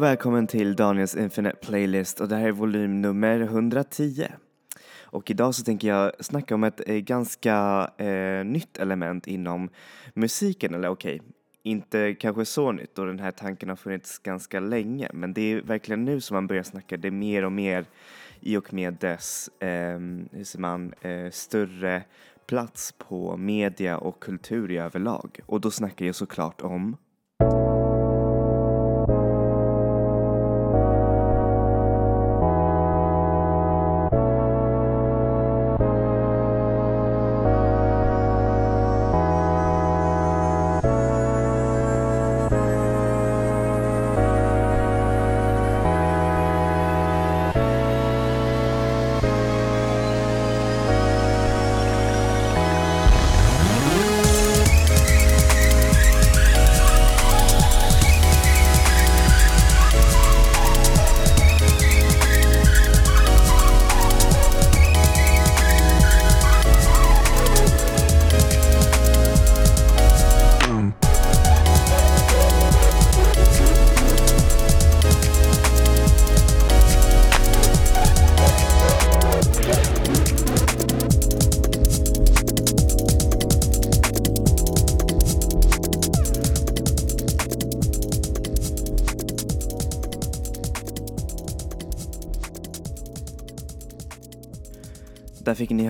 Hej och välkommen till Daniels Infinite Playlist och det här är volym nummer 110. Och idag så tänker jag snacka om ett eh, ganska eh, nytt element inom musiken, eller okej, okay, inte kanske så nytt och den här tanken har funnits ganska länge men det är verkligen nu som man börjar snacka det mer och mer i och med dess, eh, hur säger man, eh, större plats på media och kultur i överlag. Och då snackar jag såklart om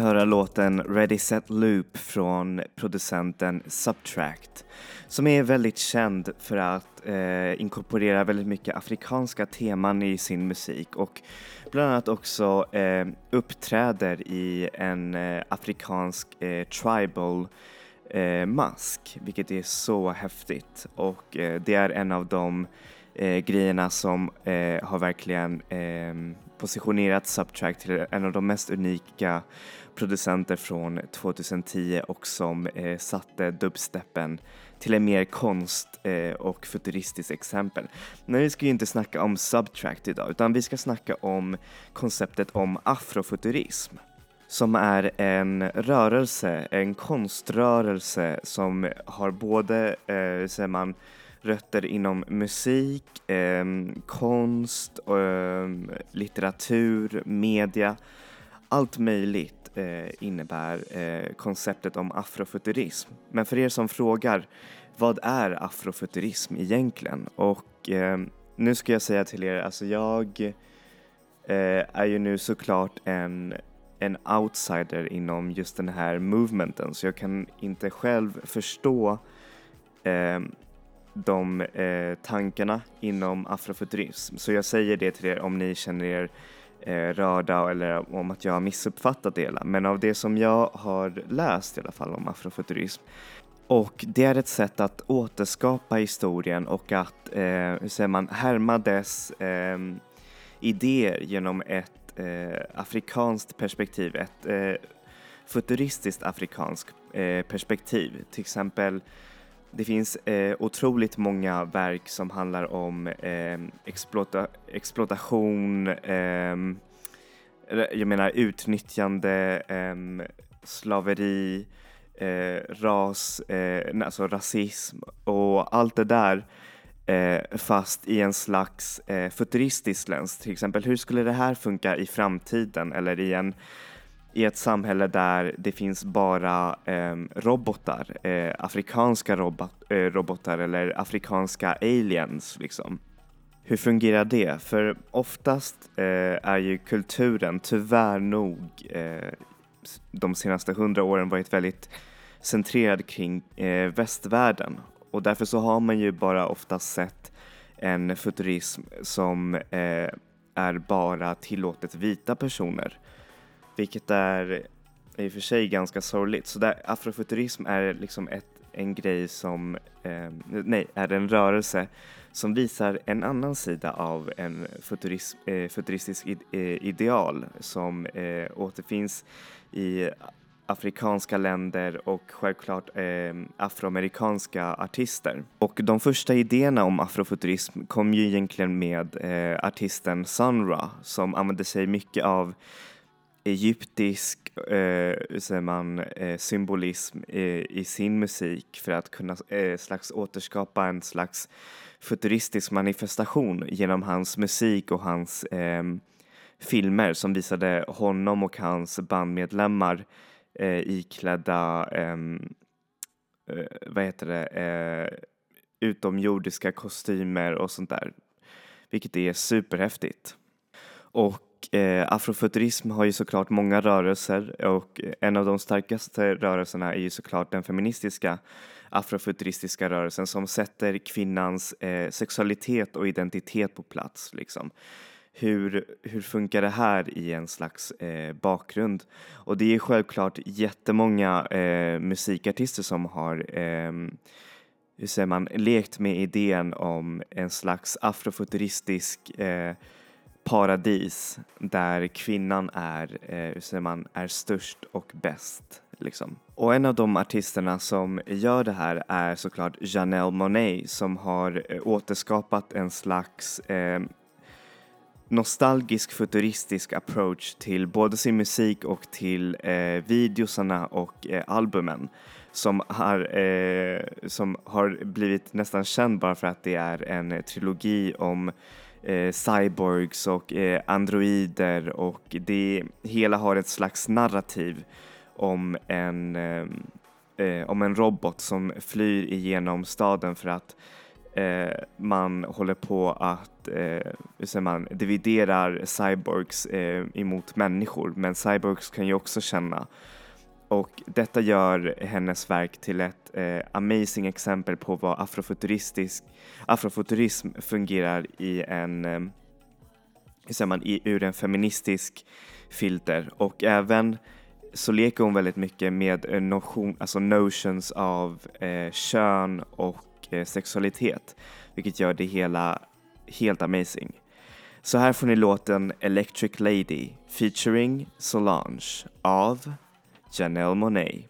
höra låten Ready Set Loop från producenten Subtract som är väldigt känd för att eh, inkorporera väldigt mycket afrikanska teman i sin musik och bland annat också eh, uppträder i en eh, afrikansk eh, tribal eh, mask vilket är så häftigt. Och eh, det är en av de eh, grejerna som eh, har verkligen eh, positionerat Subtract till en av de mest unika producenter från 2010 och som eh, satte dubsteppen till en mer konst eh, och futuristiskt exempel. Men vi ska ju inte snacka om Subtract idag utan vi ska snacka om konceptet om afrofuturism som är en rörelse, en konströrelse som har både, eh, säger man, rötter inom musik, eh, konst, eh, litteratur, media. Allt möjligt eh, innebär eh, konceptet om afrofuturism. Men för er som frågar, vad är afrofuturism egentligen? Och eh, nu ska jag säga till er, alltså jag eh, är ju nu såklart en en outsider inom just den här movementen så jag kan inte själv förstå eh, de eh, tankarna inom afrofuturism. Så jag säger det till er om ni känner er eh, rörda eller om att jag har missuppfattat det hela. Men av det som jag har läst i alla fall om afrofuturism och det är ett sätt att återskapa historien och att, eh, hur säger man, härma dess eh, idéer genom ett eh, afrikanskt perspektiv, ett eh, futuristiskt afrikanskt eh, perspektiv. Till exempel det finns eh, otroligt många verk som handlar om eh, exploata exploatation, eh, jag menar utnyttjande, eh, slaveri, eh, ras, eh, alltså rasism och allt det där eh, fast i en slags eh, futuristisk lens. Till exempel hur skulle det här funka i framtiden eller i en i ett samhälle där det finns bara eh, robotar, eh, afrikanska robot, eh, robotar eller afrikanska aliens liksom. Hur fungerar det? För oftast eh, är ju kulturen tyvärr nog eh, de senaste hundra åren varit väldigt centrerad kring eh, västvärlden och därför så har man ju bara oftast sett en futurism som eh, är bara tillåtet vita personer vilket är i och för sig ganska sorgligt. Så där, afrofuturism är liksom ett, en grej som, eh, nej, är en rörelse som visar en annan sida av en futurism, eh, futuristisk id, eh, ideal som eh, återfinns i afrikanska länder och självklart eh, afroamerikanska artister. Och de första idéerna om afrofuturism kom ju egentligen med eh, artisten Sun Ra som använde sig mycket av egyptisk eh, säger man, eh, symbolism eh, i sin musik för att kunna eh, slags återskapa en slags futuristisk manifestation genom hans musik och hans eh, filmer som visade honom och hans bandmedlemmar eh, iklädda, ehm, eh, vad heter det, eh, utomjordiska kostymer och sånt där, vilket är superhäftigt. Och eh, afrofuturism har ju såklart många rörelser och eh, en av de starkaste rörelserna är ju såklart den feministiska afrofuturistiska rörelsen som sätter kvinnans eh, sexualitet och identitet på plats. Liksom. Hur, hur funkar det här i en slags eh, bakgrund? Och det är självklart jättemånga eh, musikartister som har eh, hur säger man, lekt med idén om en slags afrofuturistisk eh, paradis där kvinnan är, eh, hur säger man, är störst och bäst. Liksom. Och en av de artisterna som gör det här är såklart Janelle Monet som har eh, återskapat en slags eh, nostalgisk futuristisk approach till både sin musik och till eh, videosarna och eh, albumen som har, eh, som har blivit nästan känd bara för att det är en eh, trilogi om eh, cyborgs och eh, androider och det hela har ett slags narrativ om en, eh, eh, om en robot som flyr igenom staden för att eh, man håller på att eh, hur man, dividerar cyborgs eh, emot människor. Men cyborgs kan ju också känna och detta gör hennes verk till ett eh, amazing exempel på vad afrofuturistisk, afrofuturism fungerar i en, eh, hur säger man, i, ur en feministisk filter och även så leker hon väldigt mycket med eh, notion, alltså notions av eh, kön och eh, sexualitet vilket gör det hela helt amazing. Så här får ni låten Electric Lady featuring Solange av Janelle Monet.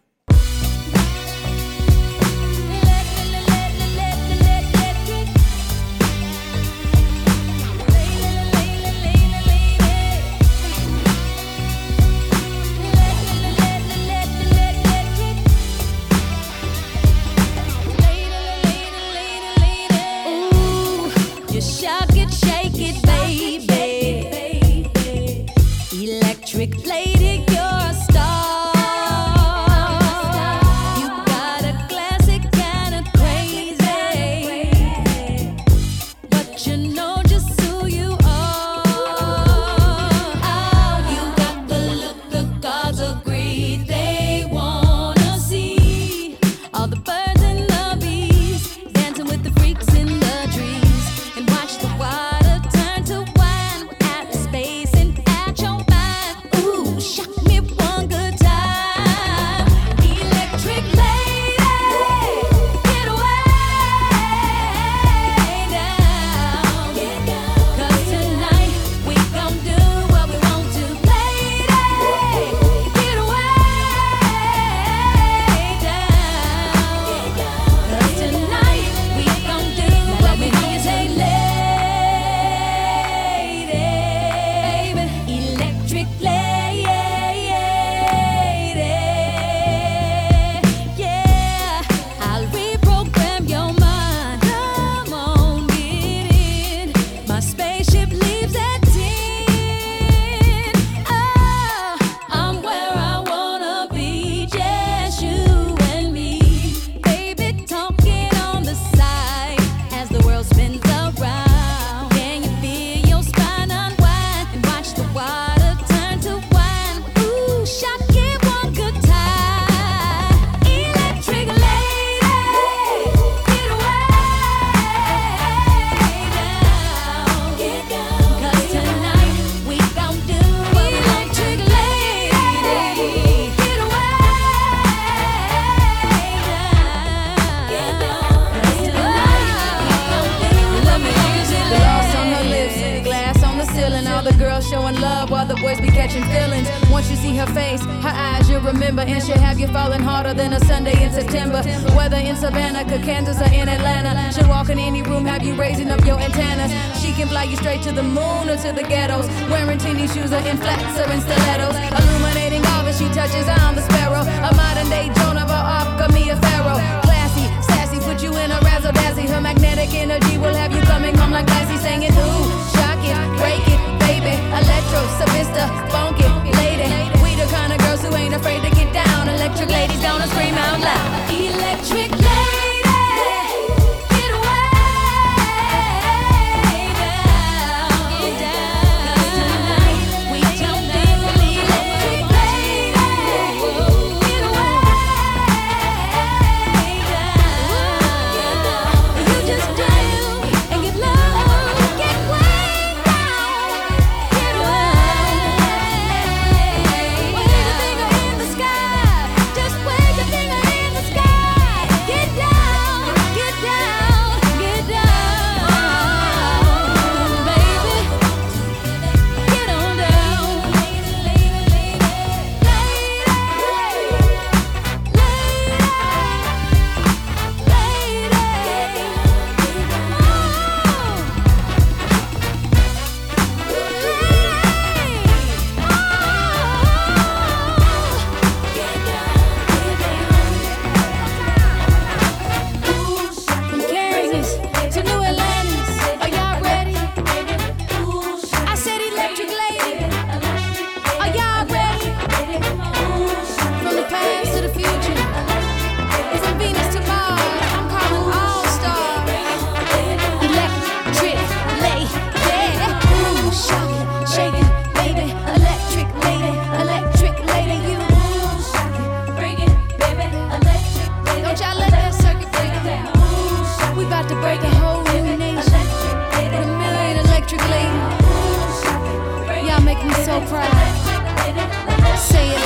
enterprise. Say it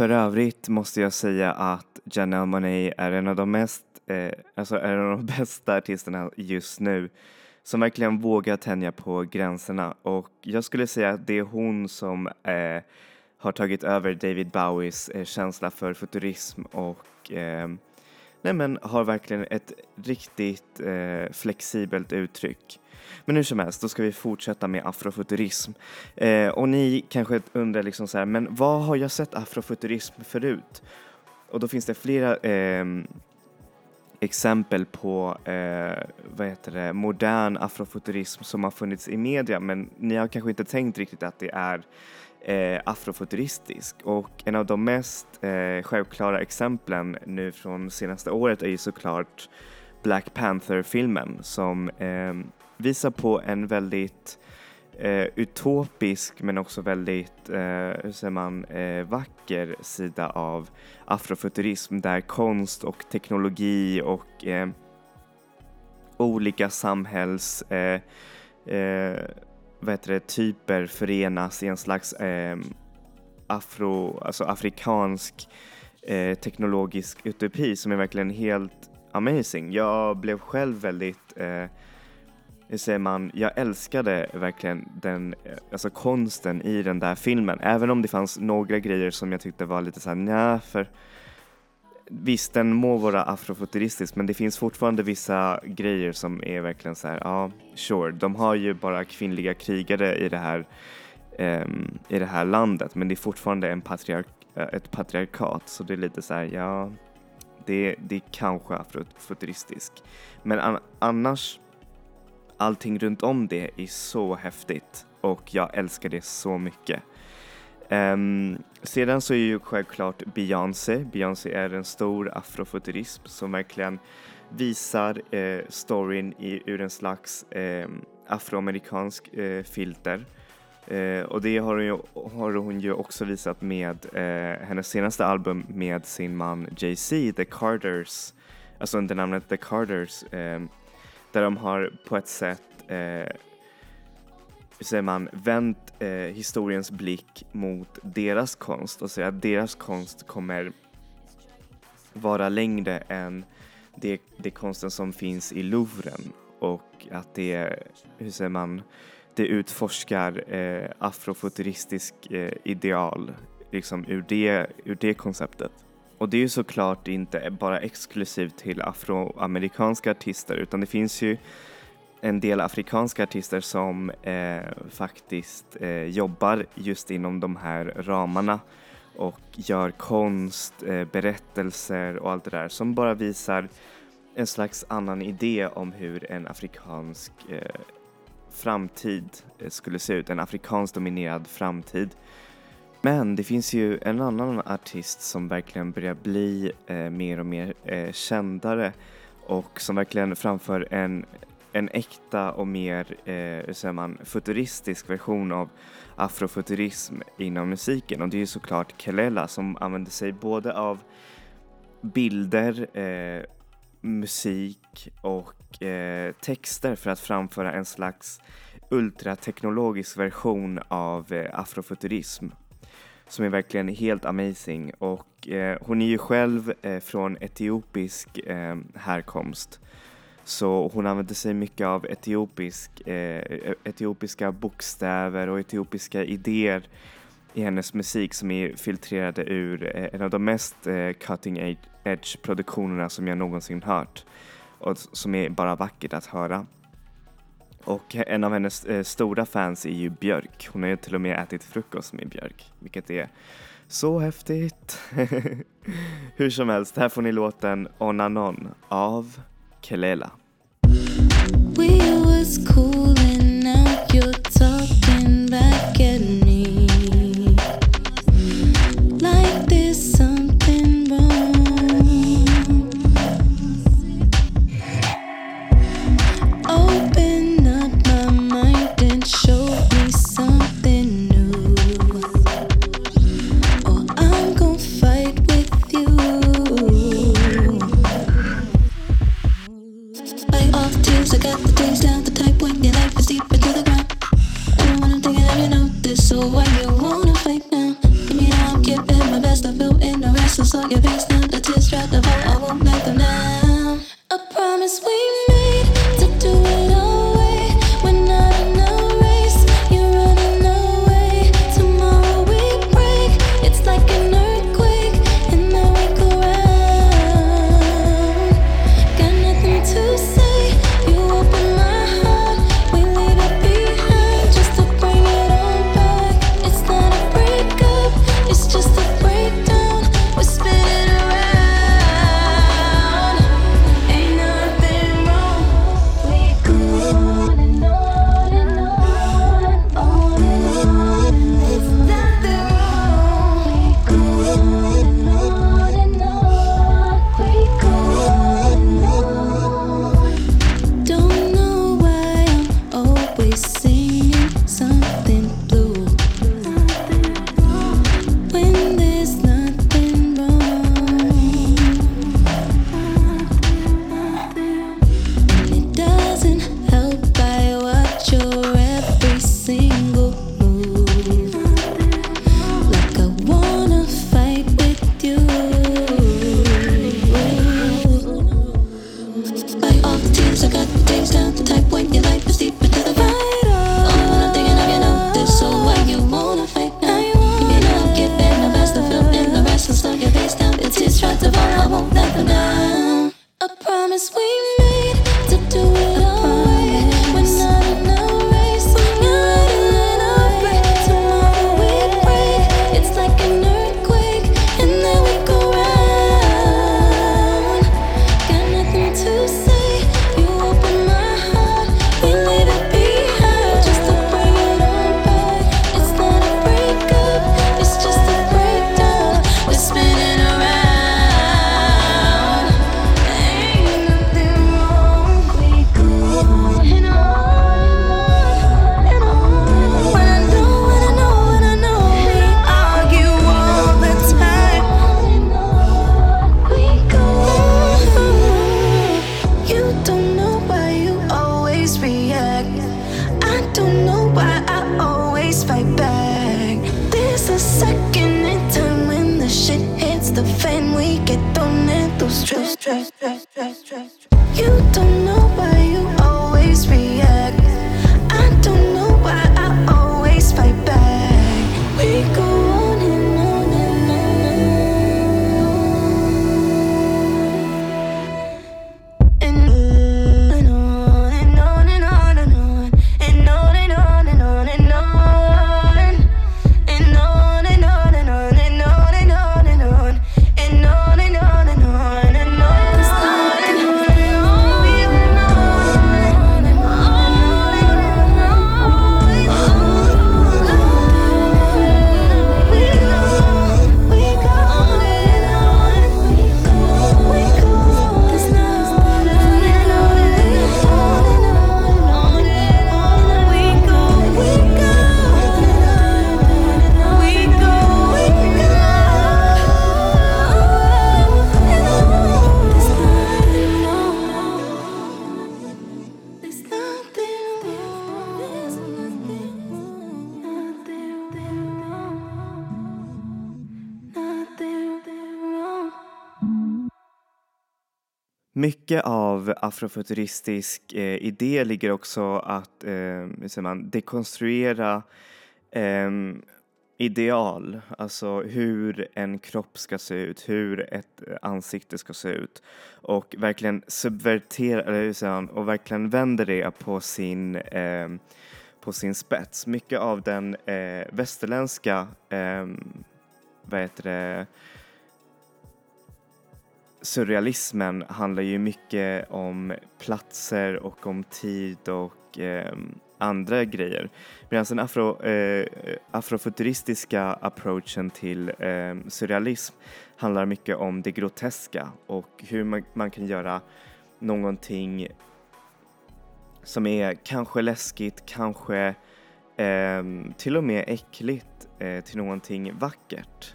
För övrigt måste jag säga att Janelle Monáe är en av de mest, eh, alltså är en av de bästa artisterna just nu som verkligen vågar tänja på gränserna och jag skulle säga att det är hon som eh, har tagit över David Bowies eh, känsla för futurism och eh, nej men har verkligen ett riktigt eh, flexibelt uttryck. Men hur som helst, då ska vi fortsätta med afrofuturism. Eh, och ni kanske undrar liksom så här, men vad har jag sett afrofuturism förut? Och då finns det flera eh, exempel på eh, vad heter det, modern afrofuturism som har funnits i media men ni har kanske inte tänkt riktigt att det är eh, afrofuturistisk och en av de mest eh, självklara exemplen nu från senaste året är ju såklart Black Panther-filmen som eh, visar på en väldigt eh, utopisk men också väldigt, eh, hur säger man, eh, vacker sida av afrofuturism där konst och teknologi och eh, olika samhälls eh, eh, vad heter det, typer förenas i en slags eh, afro, alltså afrikansk eh, teknologisk utopi som är verkligen helt amazing. Jag blev själv väldigt eh, hur säger man, jag älskade verkligen den, eh, alltså konsten i den där filmen. Även om det fanns några grejer som jag tyckte var lite såhär nja, för visst den må vara afrofuturistisk men det finns fortfarande vissa grejer som är verkligen så här, ja, sure, de har ju bara kvinnliga krigare i det här, um, i det här landet men det är fortfarande en patriark, eh, ett patriarkat så det är lite så här, ja, det, det är kanske afrofuturistisk. Men an, annars allting runt om det är så häftigt och jag älskar det så mycket. Um, sedan så är ju självklart Beyoncé. Beyoncé är en stor afrofuturism som verkligen visar eh, storyn i, ur en slags eh, afroamerikansk eh, filter Eh, och det har hon, ju, har hon ju också visat med eh, hennes senaste album med sin man Jay-Z, The Carters, alltså under namnet The Carters, eh, där de har på ett sätt, eh, hur säger man, vänt eh, historiens blick mot deras konst och säger att deras konst kommer vara längre än det, det konsten som finns i Louvren och att det, hur säger man, det utforskar eh, afrofuturistisk eh, ideal liksom ur det, ur det konceptet. Och det är ju såklart inte bara exklusivt till afroamerikanska artister utan det finns ju en del afrikanska artister som eh, faktiskt eh, jobbar just inom de här ramarna och gör konst, eh, berättelser och allt det där som bara visar en slags annan idé om hur en afrikansk eh, framtid eh, skulle se ut, en afrikanskt dominerad framtid. Men det finns ju en annan artist som verkligen börjar bli eh, mer och mer eh, kändare och som verkligen framför en, en äkta och mer, eh, hur säger man, futuristisk version av afrofuturism inom musiken. Och det är ju såklart Kelela som använder sig både av bilder, eh, musik och eh, texter för att framföra en slags ultrateknologisk version av eh, afrofuturism som är verkligen helt amazing. Och eh, hon är ju själv eh, från etiopisk eh, härkomst. Så hon använder sig mycket av etiopisk, eh, e-, etiopiska bokstäver och etiopiska idéer i hennes musik som är filtrerade ur eh, en av de mest eh, cutting edge produktionerna som jag någonsin hört. Och som är bara vackert att höra. Och en av hennes eh, stora fans är ju Björk. Hon har ju till och med ätit frukost med Björk, vilket är så häftigt. Hur som helst, här får ni låten On and On av Kelela. We was cool and now you're talking like Mycket av afrofuturistisk eh, idé ligger också att eh, hur säger man, dekonstruera eh, ideal, alltså hur en kropp ska se ut, hur ett ansikte ska se ut och verkligen subvertera, eller hur säger man, och verkligen vänder det på sin, eh, på sin spets. Mycket av den eh, västerländska, eh, vad heter det, surrealismen handlar ju mycket om platser och om tid och eh, andra grejer. Medan den afro, eh, afrofuturistiska approachen till eh, surrealism handlar mycket om det groteska och hur man, man kan göra någonting som är kanske läskigt, kanske ehm, till och med äckligt eh, till någonting vackert.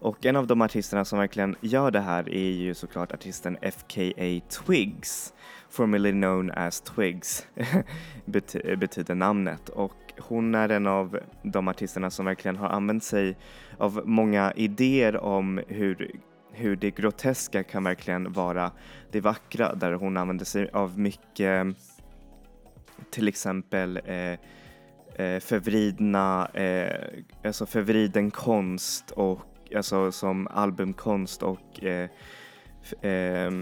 Och en av de artisterna som verkligen gör det här är ju såklart artisten FKA Twigs, formerly known as Twigs bety betyder namnet. Och hon är en av de artisterna som verkligen har använt sig av många idéer om hur hur det groteska kan verkligen vara det vackra där hon använder sig av mycket till exempel eh, eh förvridna, eh, alltså förvriden konst och alltså som albumkonst och eh, eh,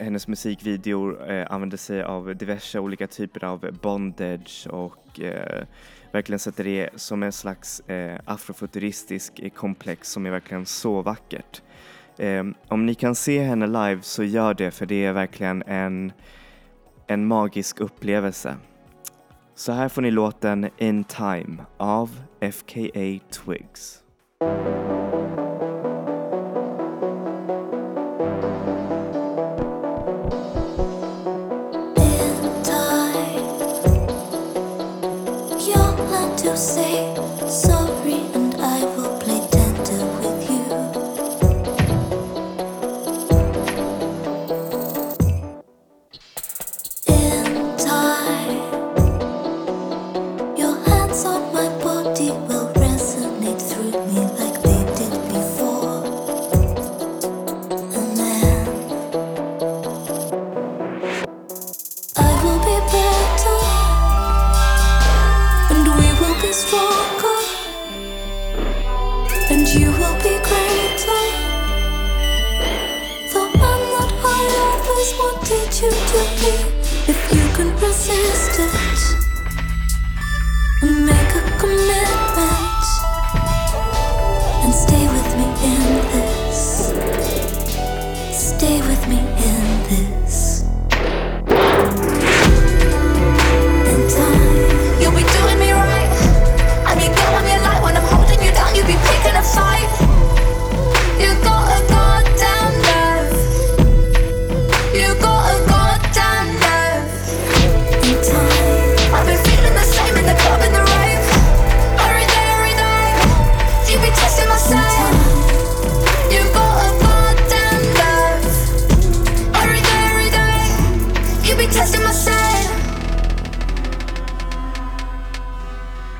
hennes musikvideor eh, använder sig av diverse olika typer av bondage och eh, verkligen sätter det som en slags eh, afrofuturistisk komplex som är verkligen så vackert. Eh, om ni kan se henne live så gör det för det är verkligen en, en magisk upplevelse. Så här får ni låten In Time av FKA Twigs.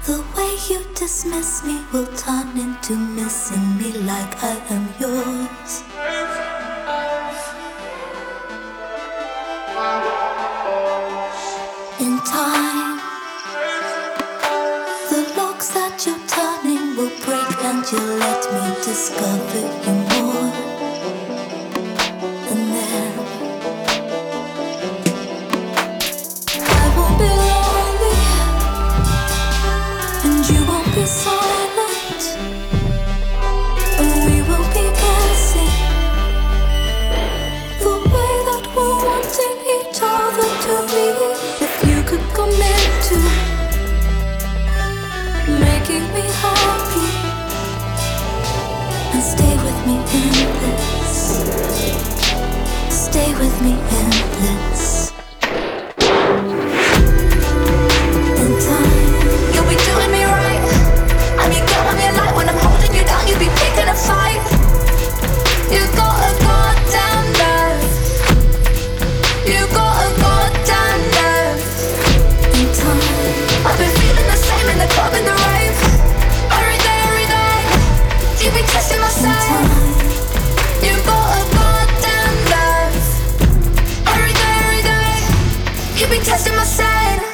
The way you dismiss me will turn into missing me like I am yours. In time, the locks that you're turning will break and you'll let me discover. keep me testing my sanity.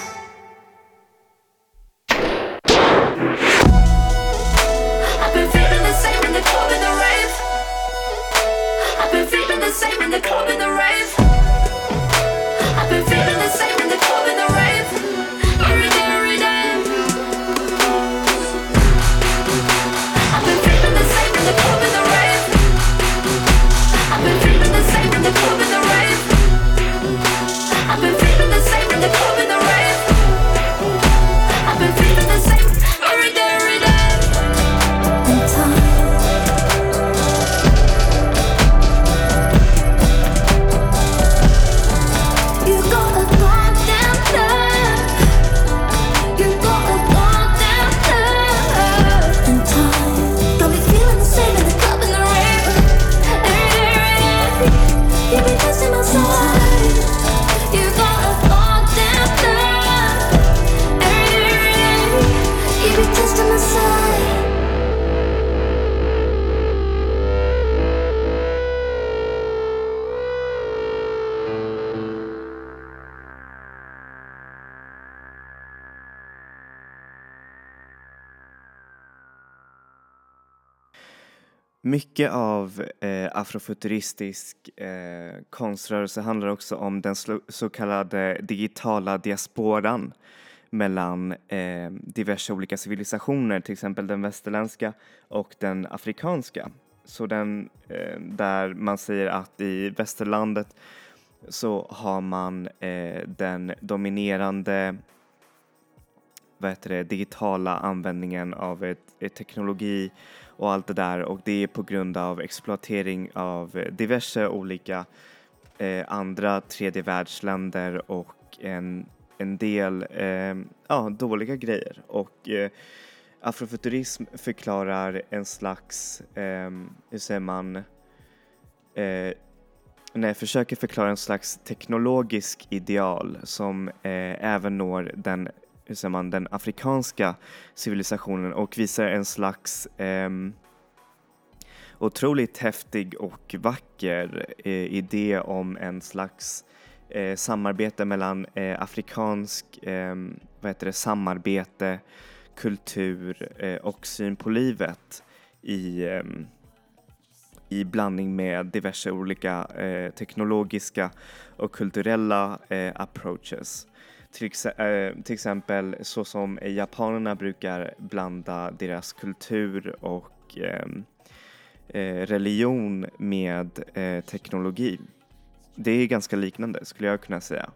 Mycket av eh, afrofuturistisk eh, konströrelse handlar också om den så kallade digitala diasporan mellan eh, diverse olika civilisationer, till exempel den västerländska och den afrikanska. Så den eh, där man säger att i västerlandet så har man eh, den dominerande vad heter det, digitala användningen av ett, ett teknologi och allt det där och det är på grund av exploatering av diverse olika eh, andra tredje världsländer och en, en del eh, ja, dåliga grejer. Och eh, afrofuturism förklarar en slags, eh, hur säger man, eh, nej, försöker förklara en slags teknologisk ideal som eh, även når den hur säger man, den afrikanska civilisationen och visar en slags eh, otroligt häftig och vacker eh, idé om en slags eh, samarbete mellan eh, afrikansk ehm, vad heter det, samarbete, kultur eh, och syn på livet i ehm, i blandning med diverse olika eh, teknologiska och kulturella eh, approaches. Till, ex eh, till exempel så som japanerna brukar blanda deras kultur och ehm, eh, religion med eh, teknologi. Det är ganska liknande skulle jag kunna säga.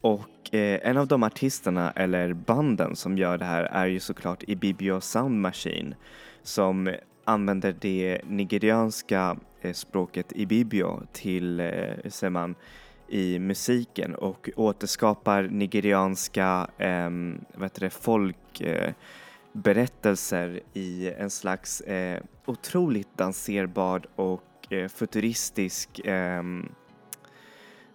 Och eh, en av de artisterna eller banden som gör det här är ju såklart Ibibio Sound Machine som använder det nigerianska eh, språket Ibibio till, eh, säger man, i musiken och återskapar nigerianska eh, vad heter det, folkberättelser eh, i en slags eh, otroligt danserbar och eh, futuristisk eh,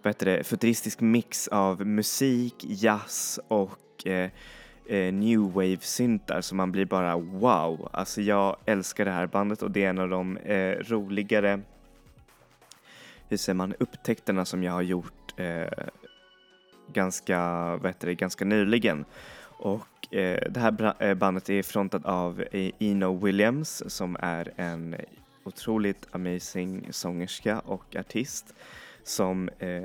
vad det, futuristisk mix av musik, jazz och eh, eh, new wave-syntar så man blir bara wow. Alltså jag älskar det här bandet och det är en av de eh, roligare hur säger man, upptäckterna som jag har gjort eh, ganska, vad heter det, ganska nyligen. Och eh, det här eh, bandet är frontat av eh, Eno Williams som är en otroligt amazing sångerska och artist som, eh,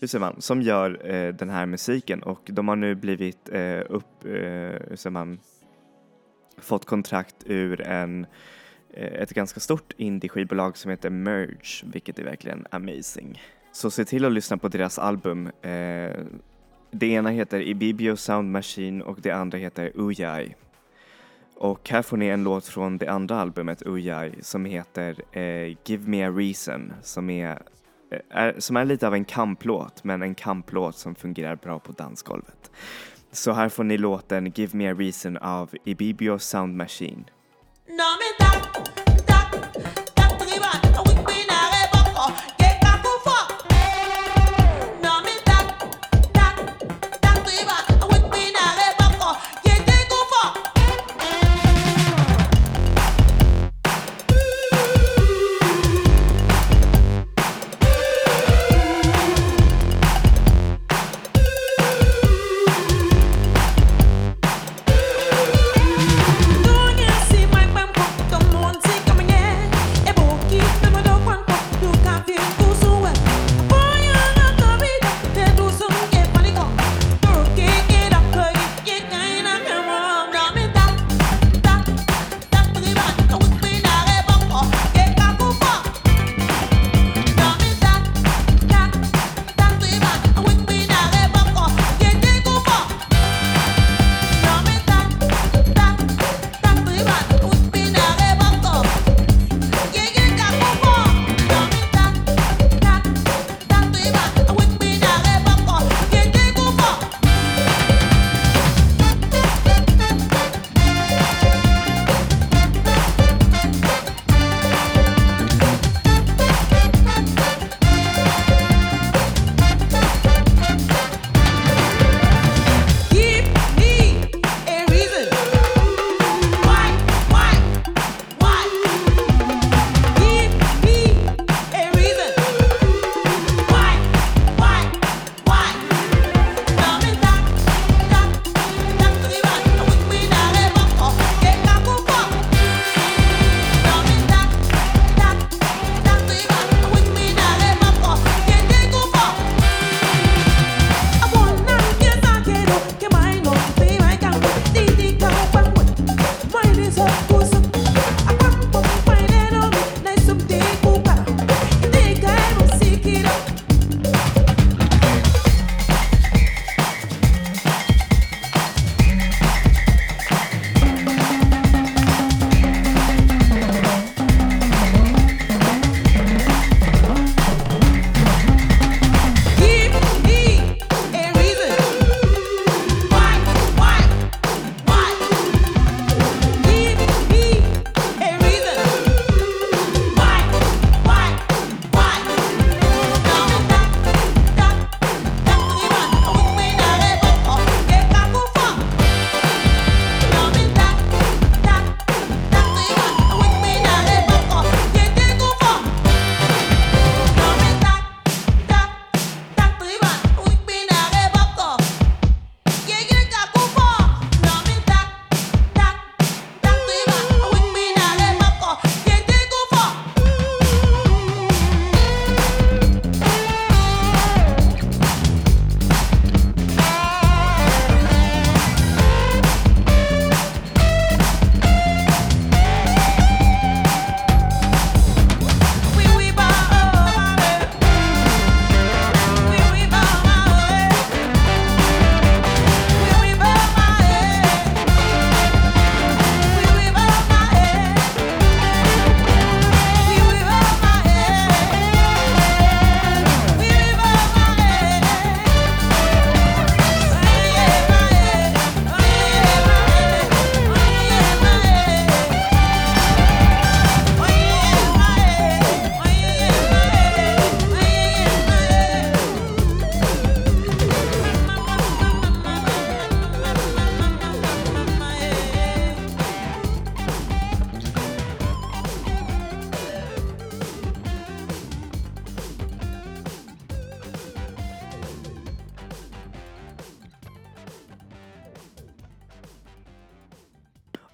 hur säger man, som gör eh, den här musiken och de har nu blivit eh, upp, eh, hur säger man, fått kontrakt ur en eh, Eh, ett ganska stort indie-skivbolag som heter Merge, vilket är verkligen amazing. Så se till att lyssna på deras album. Eh, det ena heter Ibibio Sound Machine och det andra heter Ujai. Och här får ni en låt från det andra albumet Ujai som heter eh, Give Me A Reason som är, är, som är lite av en kamplåt men en kamplåt som fungerar bra på dansgolvet. Så här får ni låten Give Me A Reason av Ibibio Sound Machine. No me da.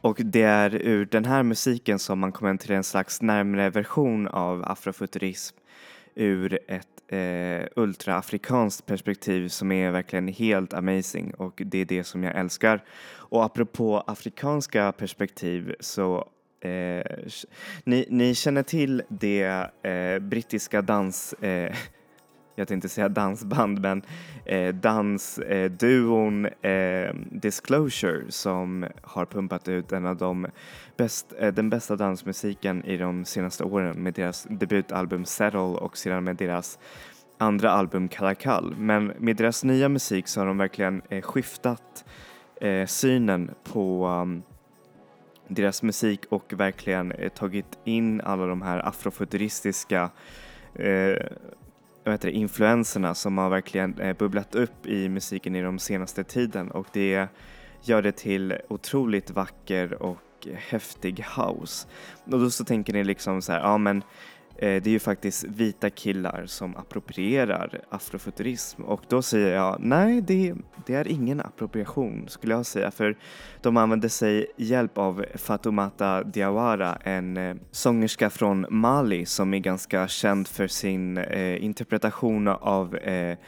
Och det är ur den här musiken som man kommer till en slags närmare version av afrofuturism ur ett eh, ultraafrikanskt perspektiv som är verkligen helt amazing och det är det som jag älskar. Och apropå afrikanska perspektiv så eh, ni, ni känner till det eh, brittiska dans eh, jag tänkte säga dansband, men eh, dansduon eh, Disclosure som har pumpat ut en av de bäst, eh, den bästa dansmusiken i de senaste åren med deras debutalbum Settle och sedan med deras andra album Kalakal. Men med deras nya musik så har de verkligen eh, skiftat eh, synen på um, deras musik och verkligen eh, tagit in alla de här afrofuturistiska eh, vad heter det, influenserna som har verkligen eh, bubblat upp i musiken i de senaste tiden och det gör det till otroligt vacker och häftig house. Och då så tänker ni liksom så här, ja men Eh, det är ju faktiskt vita killar som approprierar afrofuturism och då säger jag nej, det, det, är ingen appropriation skulle jag säga för de använder sig hjälp av Fatoumata Diawara, en eh, sångerska från Mali som är ganska känd för sin eh, interpretation av eh,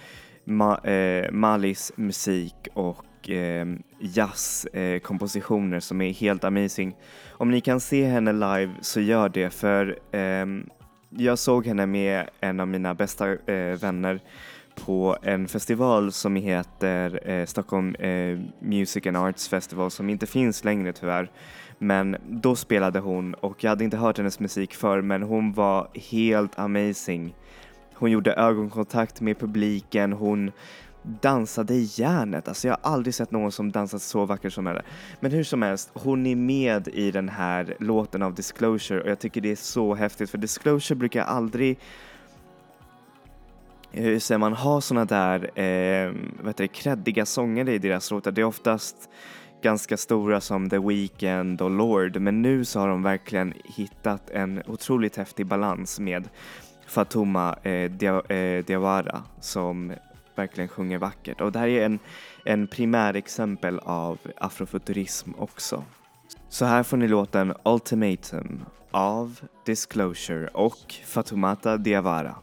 Ma eh, Malis musik och eh, jazzkompositioner som är helt amazing. Om ni kan se henne live så gör det för ehm, jag såg henne med en av mina bästa eh, vänner på en festival som heter eh, Stockholm eh, Music and Arts Festival som inte finns längre tyvärr. Men då spelade hon och jag hade inte hört hennes musik förr men hon var helt amazing. Hon gjorde ögonkontakt med publiken, hon dansade järnet. Alltså jag har aldrig sett någon som dansat så vackert som henne. Men hur som helst, hon är med i den här låten av Disclosure och jag tycker det är så häftigt för Disclosure brukar aldrig eh, hur säger man, ha såna där eh, vad heter det, kreddiga sånger i deras låtar. Det är oftast ganska stora som The Weeknd och Lord men nu så har de verkligen hittat en otroligt häftig balans med Fatuma eh, eh Diawara som verkligen sjunger vackert. Och det här är en, en primär exempel av afrofuturism också. Så här får ni låten Ultimatum av Disclosure och Fatumata Diawara.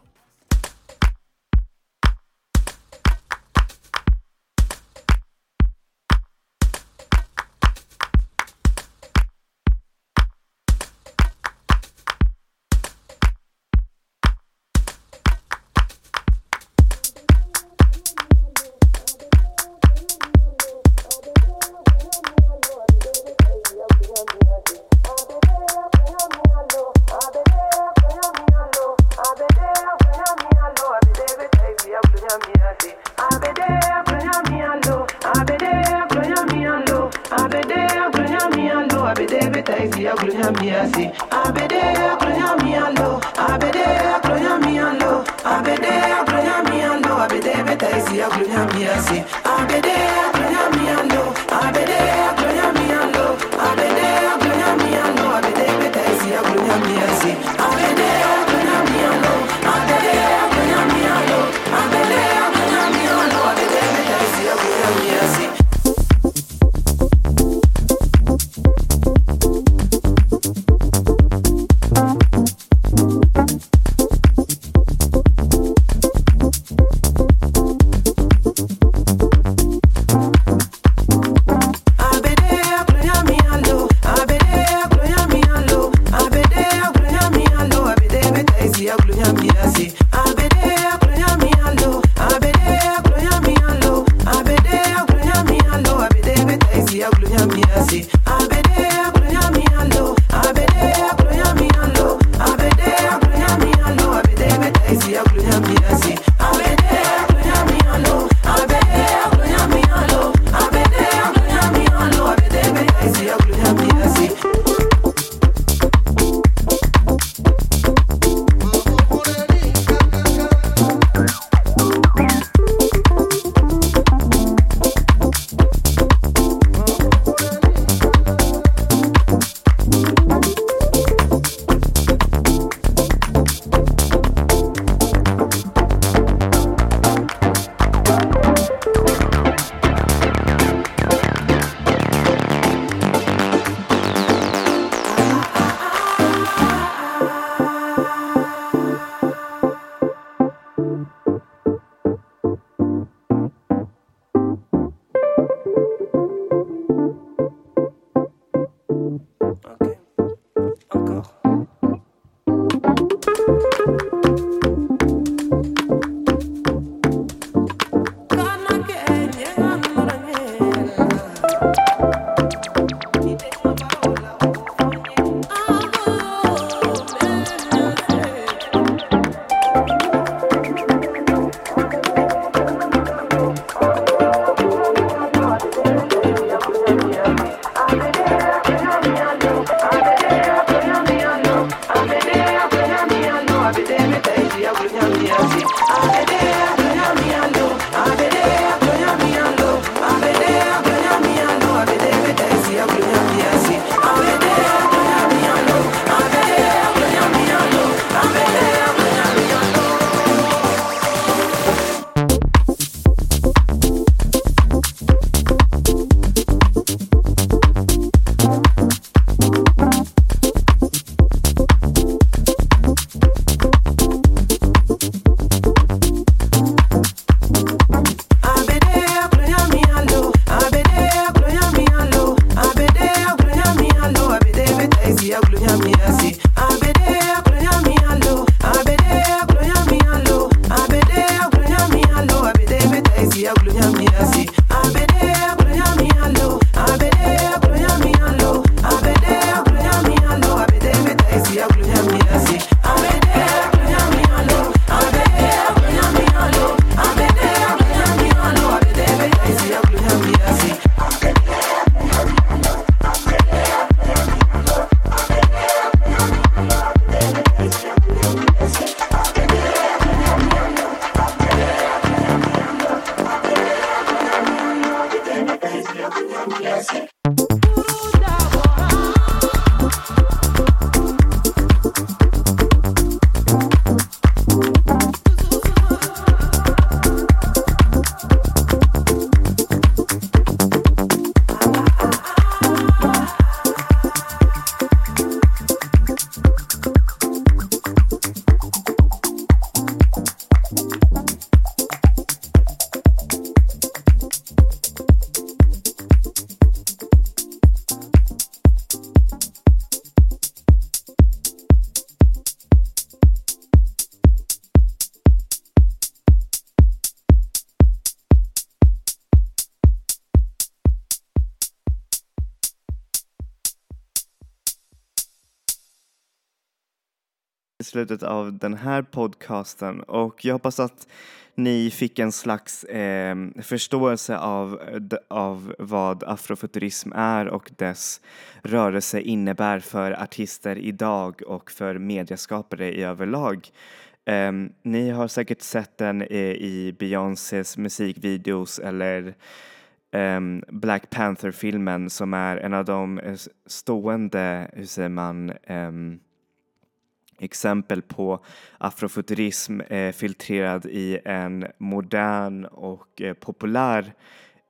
Av den här podcasten och jag hoppas att ni fick en slags eh, förståelse av, av vad afrofuturism är och dess rörelse innebär för artister idag och för medieskapare i överlag. Eh, ni har säkert sett den i, i Beyoncés musikvideos eller um, Black Panther-filmen som är en av de eh, stående, hur säger man, um, exempel på afrofuturism eh, filtrerad i en modern och eh, populär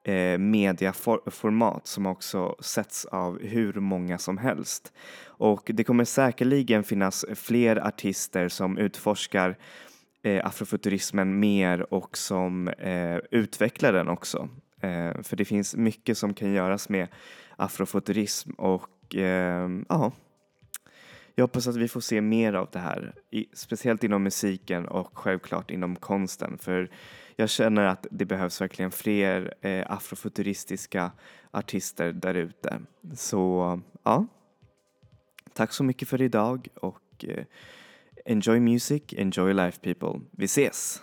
eh, mediaformat som också setts av hur många som helst. Och det kommer säkerligen finnas fler artister som utforskar eh, afrofuturismen mer och som eh, utvecklar den också. Eh, för det finns mycket som kan göras med afrofuturism och eh, ja, jag hoppas att vi får se mer av det här, speciellt inom musiken och självklart inom konsten. För jag känner att det behövs verkligen fler eh, afrofuturistiska artister där ute. Så ja, tack så mycket för idag och eh, enjoy music, enjoy life people. Vi ses!